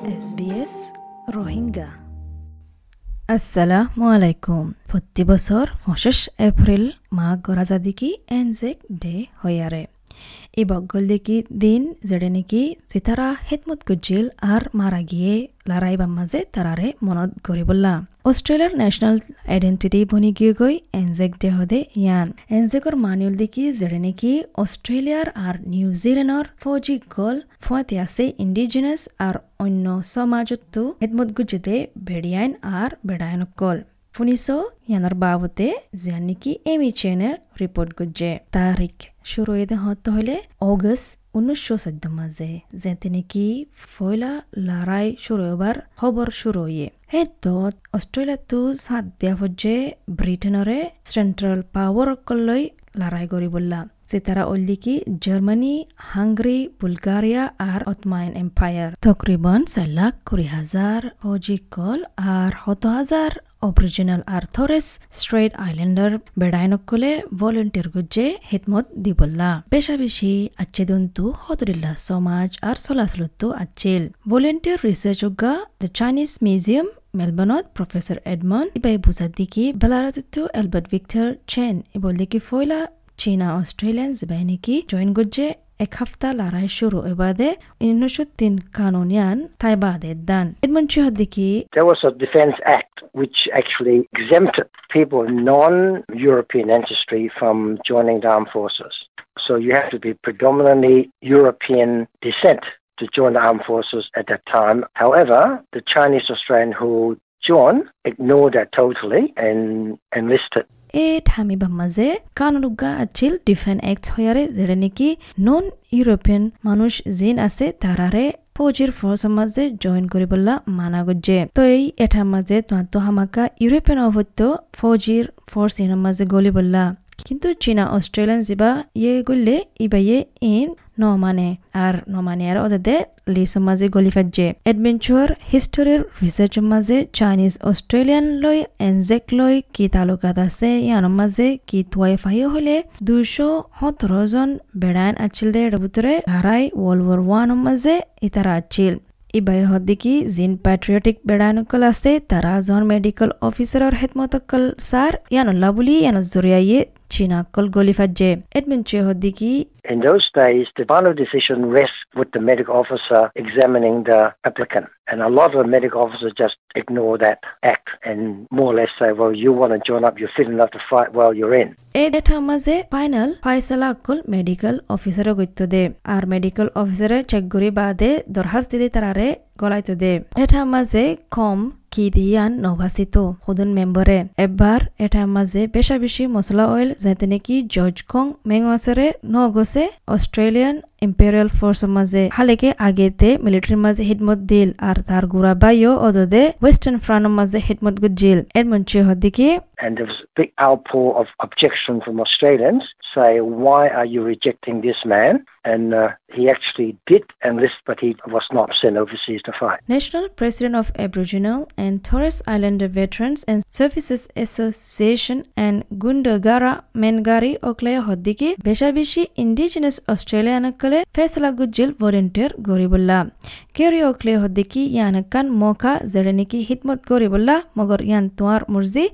SBS Rohingya আসসালামু আলাইকুম প্রতি বছর পঁচিশ এপ্রিল মা গরাজাদিকি এনজেক ডে হয়ারে এই বগল দেখি দিন যেড়ে নাকি চিতারা হেতমত গুজিল আর মারা গিয়ে লড়াইবার মাঝে তারারে মনত গড়িবল্লা অস্ট্রেলিয়ার ন্যাশনাল আইডেন্টিটি বনি গিয়ে গই এনজেক ডে হদে ইয়ান এনজেকর মানিউল দেখি যেড়ে নাকি অস্ট্রেলিয়ার আর নিউজিল্যান্ডর ফৌজি গল ফুয়াতে আছে ইন্ডিজিনাস আর অন্য সমাজতো হেদমত গুজিতে বেড়িয়াইন আর বেড়ায়নকল যেন নেকি এমি চেনে রিপোর্ট গুজে তারিখ শুরু এদে হতে হলে অগস্ট উনিশশো চৈধ্য মাঝে যেতে নাকি ফয়লা লড়াই শুরু এবার খবর শুরু হয়ে হে তত অস্ট্রেলিয়াতো সাত দিয়া ফজে ব্রিটেনরে সেন্ট্রাল পাওয়ার অকললৈ লড়াই কৰিবলা সিতারা উল্লিকি জার্মানি হাঙ্গরি বুলগারিয়া আর অতমাইন এম্পায়ার তকরিবন চার লাখ কুড়ি হাজার ফৌজি কল আর শত হাজার অরিজিনাল আর থরেস স্ট্রেট আইল্যান্ডার বেড়াইনকলে ভলেন্টিয়ার গুজে হিতমত দিবল্লা বেশা বেশি আচ্ছে দন্তু হদরিল্লা সমাজ আর চলাচলতো আচ্ছিল volunteer research the Chinese museum মেলবর্নত professor Edmund ইবাই বুঝাত দিকি বেলারাতো এলবার্ট ভিক্টর চেন ইবল দিকি ফয়লা চীনা অস্ট্রেলিয়ান জিবাইনিকি জয়েন গুজে ekafta larai shuru ebade inushutin kanonian taibade dan. Edmund Chihodiki. There was a Defense Act which actually exempted people non-European ancestry from joining the armed forces. So you have to be predominantly European descent to join the armed forces at that time. However, the Chinese Australian who joined ignored that totally and enlisted. এ ঠামিবা মাঝে কানুনুগা আছিল ডিফেন act হয়ারে যেটা নাকি non European মানুষ জিন আছে তারারে ফৌজির ফোর্স মাঝে জয়েন কৰিবলা মানা গজে তো এই এঠাৰ মাঝে তো হামাকা ইউৰোপিয়ান অভত্য ফৌজিৰ ফোর্স ইনৰ মাঝে গলিবলা কিন্তু চীনা অস্ট্রেলিয়ান যিবা ইয়ে গলে ইবাইয়ে ইন নমানে। আর নমানে আর ওদের লিস মাঝে গলি ফাজে এডভেঞ্চার হিস্টোরির রিসার্চ মাঝে চাইনিজ, অস্ট্রেলিয়ান লই, এনজেক লই, কি তালুকাত আছে ইয়ানোর মাঝে কি তুয়াই ফাই হলে দুশো সতেরো জন বেড়াইন আছিল দে ভিতরে হারাই ওয়ার্ল্ড ওয়ার ওয়ানের মাঝে ইতারা আছিল। ইবাই হদ্দিকি জিন প্যাট্রিয়টিক বেড়ানুকল আছে তারা জন মেডিকেল অফিসারর হেতমতকল সার ইয়ানুল্লাহ বুলি ইয়ানুর জরিয়াইয়ে গলি ফাজে এডভেঞ্চার হদ্দিকি In those days, the final decision rests with the medical officer examining the applicant. And a lot of the medical officers just ignore that act and more or less say, well, you want to join up, you're fit enough to fight, well, you're in. এই দেঠার মাঝে final ফাইসালা অকল medical অফিসারে গত্য দে আর medical অফিসারে check করি বাদে দরখাস্ত দিতে তারারে গলাইতো দে এঠার মাঝে কম কি দিয়ান নভাসিত খুদুন মেম্বরে এবার এটা মাঝে বেশা বেশি মশলা অয়েল যাতে নাকি জজকং কং মেঙাসরে নগসে Australian imperial force maze haleke agete military maze hidmat dil ar tar gura bayo odode western front maze hidmat gut jil er munche and there was a big outpour of objection from Australians say, why are you rejecting this man? And uh, he actually did enlist, but he was not sent overseas to fight. National President of Aboriginal and Torres Islander Veterans and Services Association and Gundagara Mengari Oklaya Hoddiki, Beshabishi Indigenous Australian Kale Faisala Gujil Volunteer Goribulla Keri Oklaya Hoddiki Yanakan Moka Zereniki Hitmot Goribulla Mogor Yan Tuar Murzi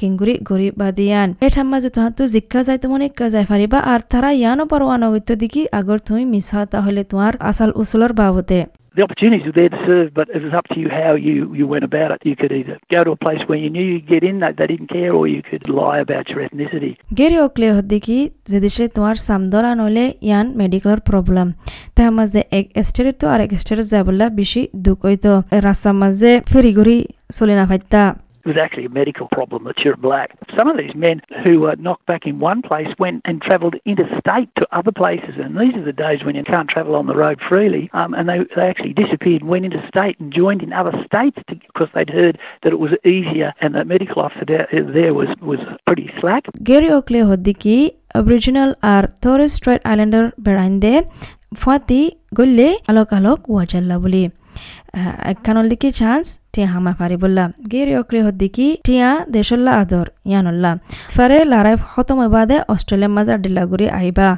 কিংগুৰি গৰি বাদিয়ান এই ঠাম্মা যে তোহাঁতো Zika যায় তোমার যায় ফারিবা আর তারা ইয়ানো পারোয়ানো হইতো দিকি আগর তুমি মিশা তাহলে তোমার আসাল উসুলর বাবতে the opportunities were there to serve, but it was up to you how you, you went about it. You could either go to a place where you knew you'd get in, they, they didn't care, or you could lie about your ethnicity. গেরি অকলে হদ্দিকি যে দেশে তোমার সামদরা নলে ইয়ান মেডিকেলর problem তার মাঝে এক স্টেটে তো আর এক স্টেটে যাবলা বেশি দুঃখ হইতো রাস্তার মাঝে ফেরি ঘুরি চলে না ফাইতা It was actually a medical problem that you're black. Some of these men who were knocked back in one place went and travelled interstate to other places, and these are the days when you can't travel on the road freely. Um, and they, they actually disappeared, went interstate, and joined in other states to, because they'd heard that it was easier, and the medical officer there, there was was pretty slack. গেরি অকলে হদ্দিকি original আর Torres Strait Islander বেড়াইন্দে ফাতি গল্লে আলোক আলোক ওয়াজাল্লা বুলি। একখানল দিকে চান্স, টিয়া হামা ফারি বললা, গেরি অকলে হদ্দিকি টিয়া দেশল্লা আদর, ইয়ানল্লা। ফারে লারাই খতম বাদে অস্ট্রেলিয়ার মাঝে ডিল্লা গুড়ি আইবা।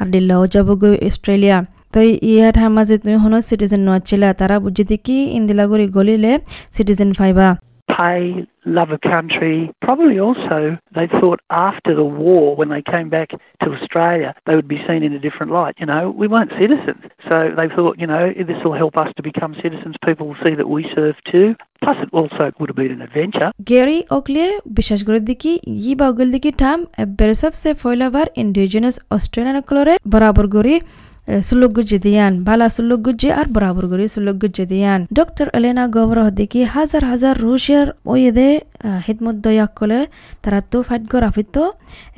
আর ডিল্লাও যাব গই অস্ট্রেলিয়া। তো ইয়াত হামাজে তুমি হনো সিটিজেন নোয়াচ্ছিলা, তারা বুঝি দেখি ইন্দিলাগুড়ি গলিলে সিটিজেন ফাইবা। pay, love a country. Probably also they thought after the war, when they came back to Australia, they would be seen in a different light. You know, we weren't citizens. So they thought, you know, this will help us to become citizens. People will see that we serve too. Plus, it also would have been an adventure. গেরি অকলে বিশ্বাস করে দেখি ই বাগল দেখি ঠাম এবারে সবসে ফয়লাবার indigenous Australian কলরে বরাবর গরি বালা সুলুক গুজি আর বরাবর গরি সুলুক গুজি দিয়ান ডক্টর এলেনা গবর দেখি হাজার হাজার রুশিয়ার ওয়েদে হিদমত দয়াক কলে তারা তো ফাইট গর আফিত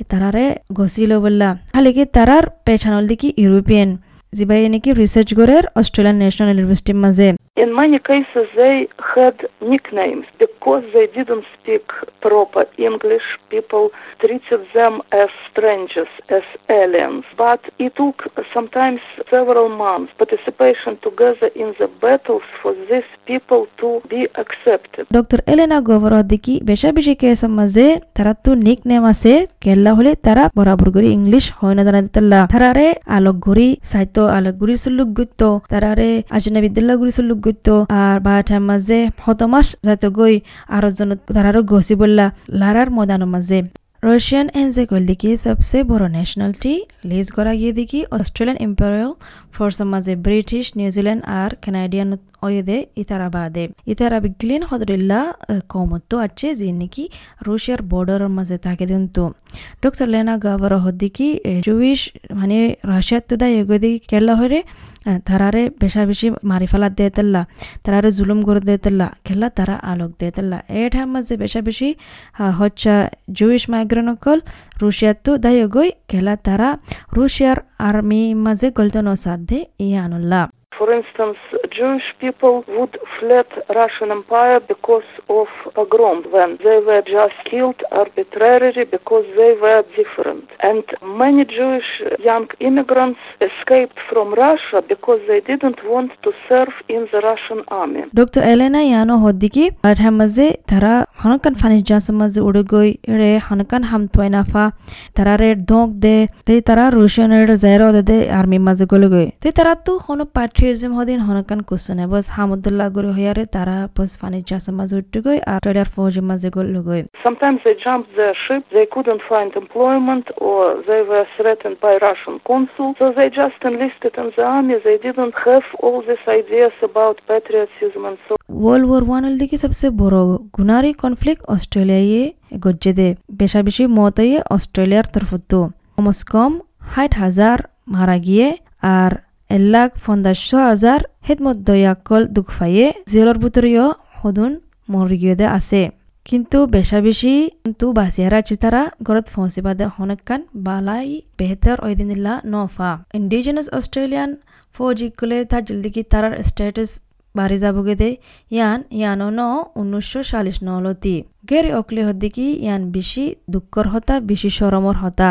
তারারে গসিল বললা হালিকে তারার পেছানল দেখি ইউরোপিয়ান জিবাই নাকি রিসার্চ গরের অস্ট্রেলিয়ান ন্যাশনাল ইউনিভার্সিটির মাঝে In many cases, they had nicknames because they didn't speak proper English. People treated them as strangers, as aliens. But it took sometimes several months participation together in the battles for these people to be accepted. Doctor Elena গোবর দিকি বেশা বেশি case মাঝে তারা তো nick name আছে কেল্লা হলে তারা বরাবর করে ইংলিশ হয় না জানা দিতাল্লা তারারে আলোক ঘুরি সাহিত্য আলোক ঘুরি সুলুক গুত্ত তারারে আজনা বিদ্যালয় ঘুরি সুলুক গুত্ত আর বাটার মাঝে হতমাস যাতে গই আর জন তারারও গসি বললা লারার ময়দানের মাঝে রাশিয়ান এনজেকল দিকে সবসে বড় ন্যাশনালিটি লিজ করা গিয়ে দেখি অস্ট্রেলিয়ান ইম্পেরিয়াল ফোর্সের মাঝে ব্রিটিশ নিউজিল্যান্ড আর কানাডিয়ান অয়েদে ইতারা বাদে ইতারা বিগলিন হদরিল্লা কমতো আছে যে নাকি রুশিয়ার বর্ডারের মাঝে থাকে দিন্তু ডক্টর লেনা গাবার হদ্দিকি জুইশ মানে রাশিয়ার তো দায় এগোদি কেলা হরে তারারে বেশা বেশি মারি ফেলা দিয়ে তেল্লা তারারে জুলুম করে দিয়ে তেল্লা খেলা তারা আলোক দিয়ে তেল্লা মাঝে বেশা বেশি হচ্ছে জুইশ মাইগ্রেনকল রুশিয়ার তো দায়গই খেলা তারা রুশিয়ার আর্মি মাঝে গলতনো সাধ্যে ইয়ে আনুল্লাহ For instance, Jewish people would fled Russian Empire because of pogrom when they were just killed arbitrarily because they were different. And many Jewish young immigrants escaped from Russia because they didn't want to serve in the Russian army. Dr. Elena Yano Hodiki Adhamaze Tara Hanakan Fani Jasamaz Udugoi Ere Hanakan Ham Toinafa Tarare Dog de Te Tara Russian Zero de Army Mazagolugoi. Te Taratu Hono patriotism Hodin Hanakan Kusune was Hamudullah Guru Here Tara Pos Fani Jasamaz Udugoi Arter Foji Mazagolugoi. Sometimes they jumped their ship, they couldn't find employment or they were threatened by Russian consul, so they just enlisted in the army. They didn't have all these ideas about patriotism and so world war one দিকে সবসে বড় Gunari conflict অস্ট্রেলিয়ায় গজ্জে দে বেশা বেশি মতয়ে অস্ট্রেলিয়ার তরফতো comes কম ষাট হাজার মারা গিয়ে আর পঞ্চাশ হাজার হেদমত দয়াকল দুঃখ ফাইয়ে জেলর ভিতরেও সদুন মরি আছে কিন্তু বেশা বেশি কিন্তু বাসিয়ারা চিতারা গরত ফসি বাদে হনকান বালাই বেহতর ওইদিনিল্লা নফা ইন্ডিজিনাস অস্ট্রেলিয়ান ফৌজিকলে তা জলদি কি তারার স্ট্যাটাস বাড়ি যাবগে দে ইয়ান ইয়ানো ন উনিশশো চাল্লিশ নলতি গেরি অকলে হদ্দিকি ইয়ান বেশি দুঃখর হতা বেশি সরমর হতা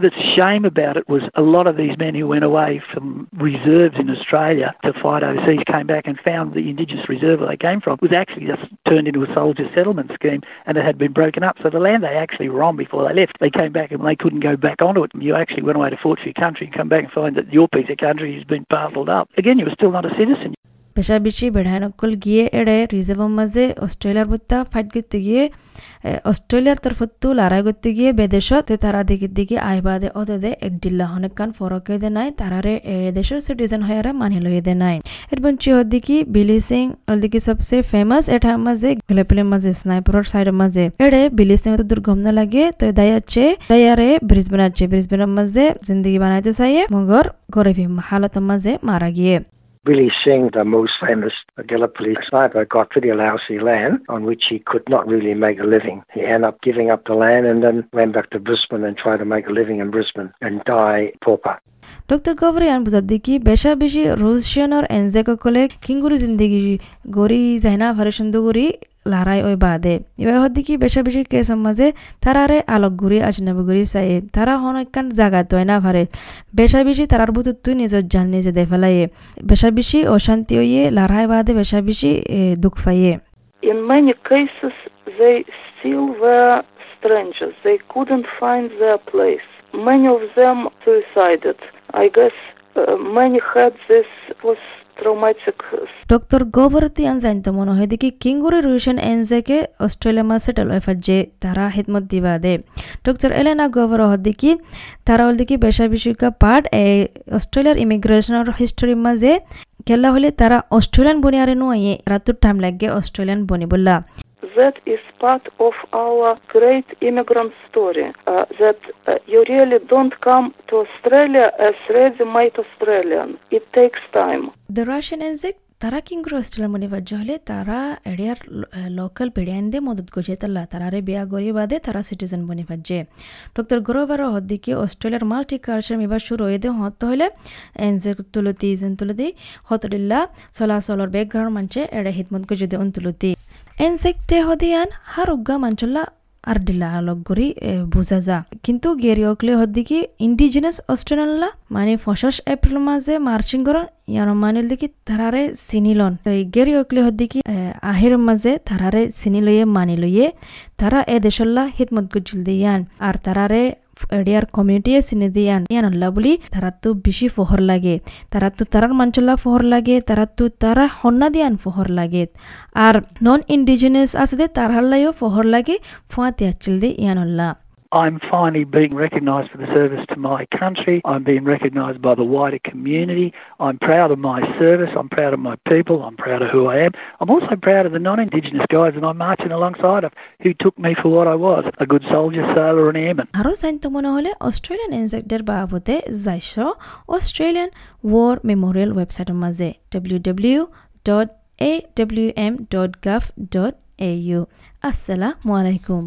The shame about it was a lot of these men who went away from reserves in Australia to fight overseas came back and found the Indigenous reserve they came from was actually just turned into a soldier settlement scheme and it had been broken up. So the land they actually were on before they left, they came back and they couldn't go back onto it. You actually went away to fort for your country and come back and find that your piece of country has been parcelled up. Again, you were still not a citizen. পেশা বেশি বেড়াইনকল গিয়ে এড়ে রিজার্ভের মাঝে অস্ট্রেলিয়ার বত্তা fight করতে গিয়ে অস্ট্রেলিয়ার তরফতো লড়াই করতে গিয়ে বেদেশত তারা দিকে দিকে আইবাদে অতদে এক ডিল্লা হনেকান ফরক দে নাই তারারে দেশের সিটিজেন হয়ারে মানি লই দে নাই। এরপর চিহর দিকে বিলি সিং অলদিকে সবসে ফেমাস এটার মাঝে গলেপলের মাঝে স্নাইপারের সাইডের মাঝে এড়ে বিলি সিং তো দুর্গম না লাগে তো দায়াচ্ছে দায়ারে ব্রিজ বানাচ্ছে ব্রিজ বানার মাঝে জিন্দগি বানাইতে চাইয়ে মগর গরিবী হালতের মাঝে মারা গিয়ে। Billy Singh, the most famous Gallipoli sniper, got pretty lousy land on which he could not really make a living. He ended up giving up the land and then went back to Brisbane and tried to make a living in Brisbane and die pauper. Doctor গবরিয়ান বুজাদ্দিকি বেশা বেশি রুশিয়ানর এনজেকলে কিঙ্গুরি জিন্দিগি গরি জাইনা ভারেসন্দ গরি লারাই ওই বাদে এবার হদ্দিকি বেশা বেশি কেস মাঝে তারারে আলোক ঘুরি আজনাব ঘুরি চাই তারা হনকান জাগা তয় না ভারে বেশা বেশি তারার বুতুত তুই নিজের জান নিজে দে ফেলাইয়ে বেশা বেশি অশান্তি হইয়ে লারাই বাদে বেশা বেশি দুঃখ পাইয়ে In many cases, they still were strangers. They couldn't find their place. Many of them suicided. I guess uh, many had this post-traumatic Dr. Govarti an zainta mono hediki kinguri ruishan enzeke Australia ma settle efajje tara hitmot divade. Dr. Elena Govaro hodiki tara holdiki besha bishika part e Australia immigration or history maze kella hole tara Australian boniare nu aye ratu time lagge Australian boni bulla. That is part of our great immigrant story. Uh, that uh, you really don't come to Australia as ready-made Australian. It takes time. The Russian enzek তারা কিংগুর অস্ট্রেলিয়ার মনে বাজ্য হলে তারা এরিয়ার local পেডিয়ানদে মদত গজে তাল্লা, তারারে বিয়া গরি বাদে তারা সিটিজেন বনি বাজ্যে ডক্টর গরোবার হদ্দিকে অস্ট্রেলিয়ার মাল্টি কালচার মিবার শুরু হয়ে দে হত হলে এনজে তুলতি ইজেন তুলতি হতডিল্লা চলাচলর ব্যাকগ্রাউন্ড মানছে, এড়ে হিতমত গজে দে ডিলা আলোক গরি বুঝা যা। কিন্তু গেরিয়কলে হদ্দিকি ইন্ডিজিনাস অস্ট্রেলিয়ানলা মানে ফসস এপ্রিল মাসে মার্চিং গর ইয়ানো মানে দিকি তারারে সিনিলন এই গেরিয়কলে হদ্দিকি আহির মাঝে তারারে চিনি লইয়ে মানি লইয়ে তারা এ দেশল্লা হিতমত গুজিল দিয়ান। আর তারারে এডিয়ার কমিউনিটিয়ে চিনি আন ইয়ান হল্লা বুলি তারাতো বেশি ফহর লাগে। তারাতো তারার মাঞ্চল্লা ফহর লাগে তারাতো তারা হন্না দিয়ান ফহর লাগে। আর নন ইন্ডিজিনিয়াস আছে দে তার হাল্লাইও ফহর লাগে ফুয়াতে আচ্ছিল দে, ইয়ান আল্লাহ I'm finally being recognised for the service to my country. I'm being recognised by the wider community. I'm proud of my service. I'm proud of my people. I'm proud of who I am. I'm also proud of the non-Indigenous guys that I'm marching alongside of who took me for what I was, a good soldier, sailor and airman. আরও জানতে মনে হলে Australian ইনজেক্টের বাবদে যাইছ Australian war Memorial ওয়েবসাইটের মাঝে W W dot A W M dot gov dot A U আসসালামু আলাইকুম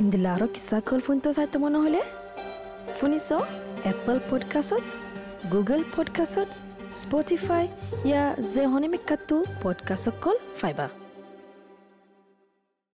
ইন্দিলা আৰু কিছা কল ফোনটো চাই তোমাৰ নহ'লে শুনিছ এপল পডকাষ্টত গুগল পডকাষ্টত স্পটিফাই ইয়াৰ জেহনিমিকাটো পডকাষ্টক কল পাইবা